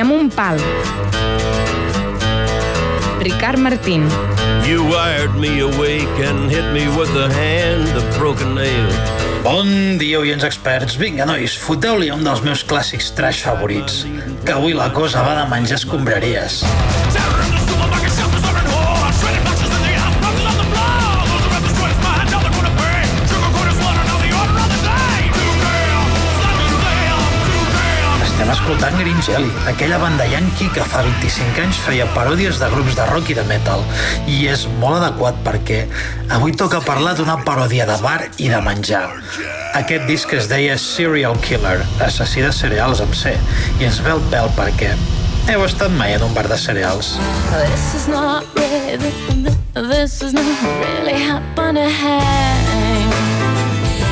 ni amb un pal. Ricard Martín. You wired me awake and hit me with the hand of broken nail. Bon dia, oients experts. Vinga, nois, foteu-li un dels meus clàssics trash favorits. Que avui la cosa va de menjar escombraries. Estem escoltant Green Jelly, aquella banda yankee que fa 25 anys feia paròdies de grups de rock i de metal. I és molt adequat perquè avui toca parlar d'una paròdia de bar i de menjar. Aquest disc es deia Serial Killer, assassí de cereals amb C, i ens ve el pèl perquè heu estat mai en un bar de cereals. This is not really, this is not really happening.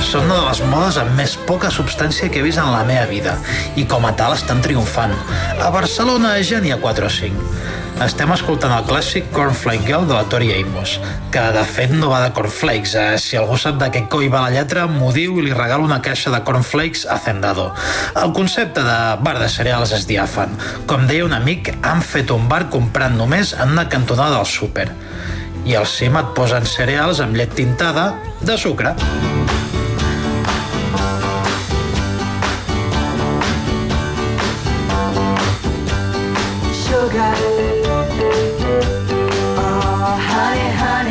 Són una de les modes amb més poca substància que he vist en la meva vida i com a tal estan triomfant. A Barcelona ja n'hi ha 4 o 5. Estem escoltant el clàssic Cornflake Girl de la Tori Amos, que de fet no va de cornflakes. Eh? Si algú sap de què coi va la lletra, m'ho diu i li regalo una caixa de cornflakes a Zendado. El concepte de bar de cereals és diàfan. Com deia un amic, han fet un bar comprant només en una cantonada del súper. I al cim et posen cereals amb llet tintada de sucre.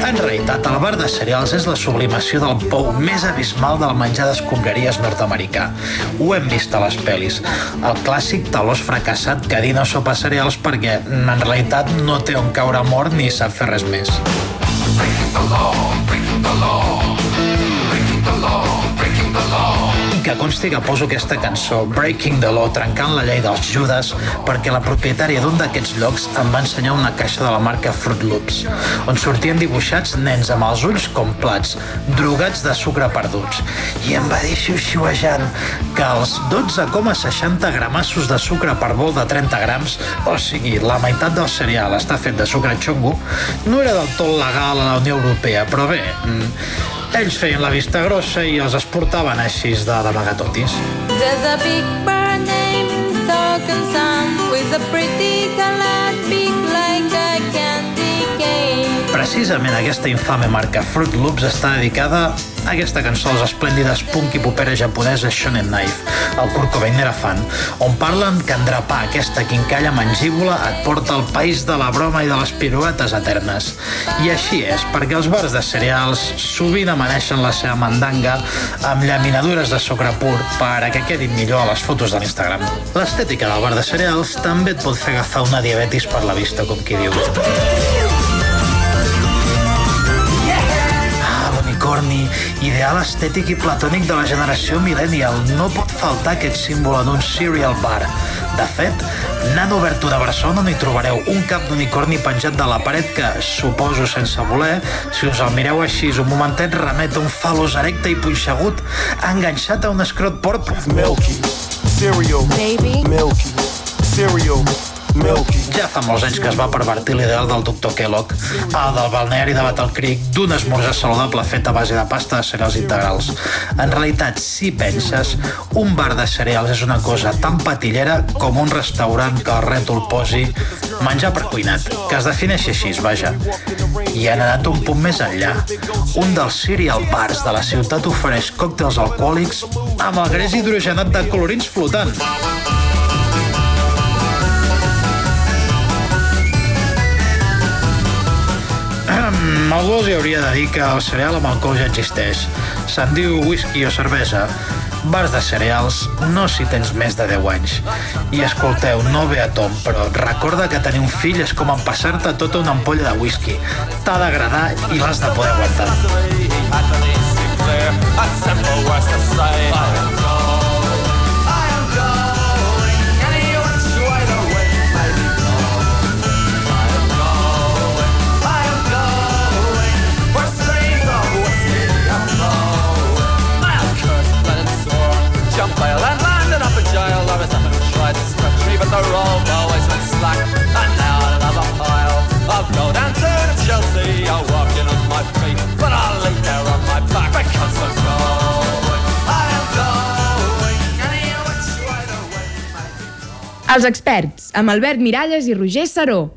En realitat, el bar de cereals és la sublimació del pou més abismal del menjar d'escombraries nord-americà. Ho hem vist a les pel·lis. El clàssic talós fracassat que dina sopa cereals perquè, en realitat, no té on caure mort ni sap fer res més. Que consti que poso aquesta cançó, Breaking the Law, trencant la llei dels Judes, perquè la propietària d'un d'aquests llocs em va ensenyar una caixa de la marca Fruit Loops, on sortien dibuixats nens amb els ulls com plats, drogats de sucre perduts. I em va dir xiu-xiuejant que els 12,60 gramassos de sucre per bol de 30 grams, o sigui, la meitat del cereal està fet de sucre xongo, no era del tot legal a la Unió Europea, però bé, mm, ells feien la vista grossa i els exportaven així de d'amagatotis. There's a big bird Precisament aquesta infame marca Fruit Loops està dedicada a aquesta cançó als esplèndides punk i popera japonesa Shonen Knife, el Kurt Cobain era fan, on parlen que endrapar aquesta quincalla mangívola et porta al país de la broma i de les piruetes eternes. I així és, perquè els bars de cereals sovint amaneixen la seva mandanga amb llaminadures de sucre pur per a que quedin millor a les fotos de l'Instagram. L'estètica del bar de cereals també et pot fer agafar una diabetis per la vista, com qui diu. L'unicorni, ideal estètic i platònic de la generació millennial. No pot faltar aquest símbol en un cereal bar. De fet, n'han obert una a Barcelona on hi trobareu un cap d'unicorni penjat de la paret que, suposo sense voler, si us el mireu així un momentet, remet a un falos erecte i punxegut enganxat a un escrot porpra. Milky, cereal, Baby. milky, cereal. Ja fa molts anys que es va pervertir l'ideal del doctor Kellogg, el del balneari de Battle Creek, d'un esmorzar saludable fet a base de pasta de cereals integrals. En realitat, si penses, un bar de cereals és una cosa tan patillera com un restaurant que el rètol posi menjar per cuinat, que es defineixi així, vaja. I han anat un punt més enllà. Un dels cereal bars de la ciutat ofereix còctels alcohòlics amb el greix hidrogenat de colorins flotant. Algú els hauria de dir que el cereal amb alcohol ja existeix. Se'n diu whisky o cervesa. Bars de cereals, no si tens més de 10 anys. I escolteu, no ve a tom, però recorda que tenir un fill és com empassar-te tota una ampolla de whisky. T'ha d'agradar i l'has de poder aguantar. Jump Els experts, amb Albert Miralles i Roger Saró.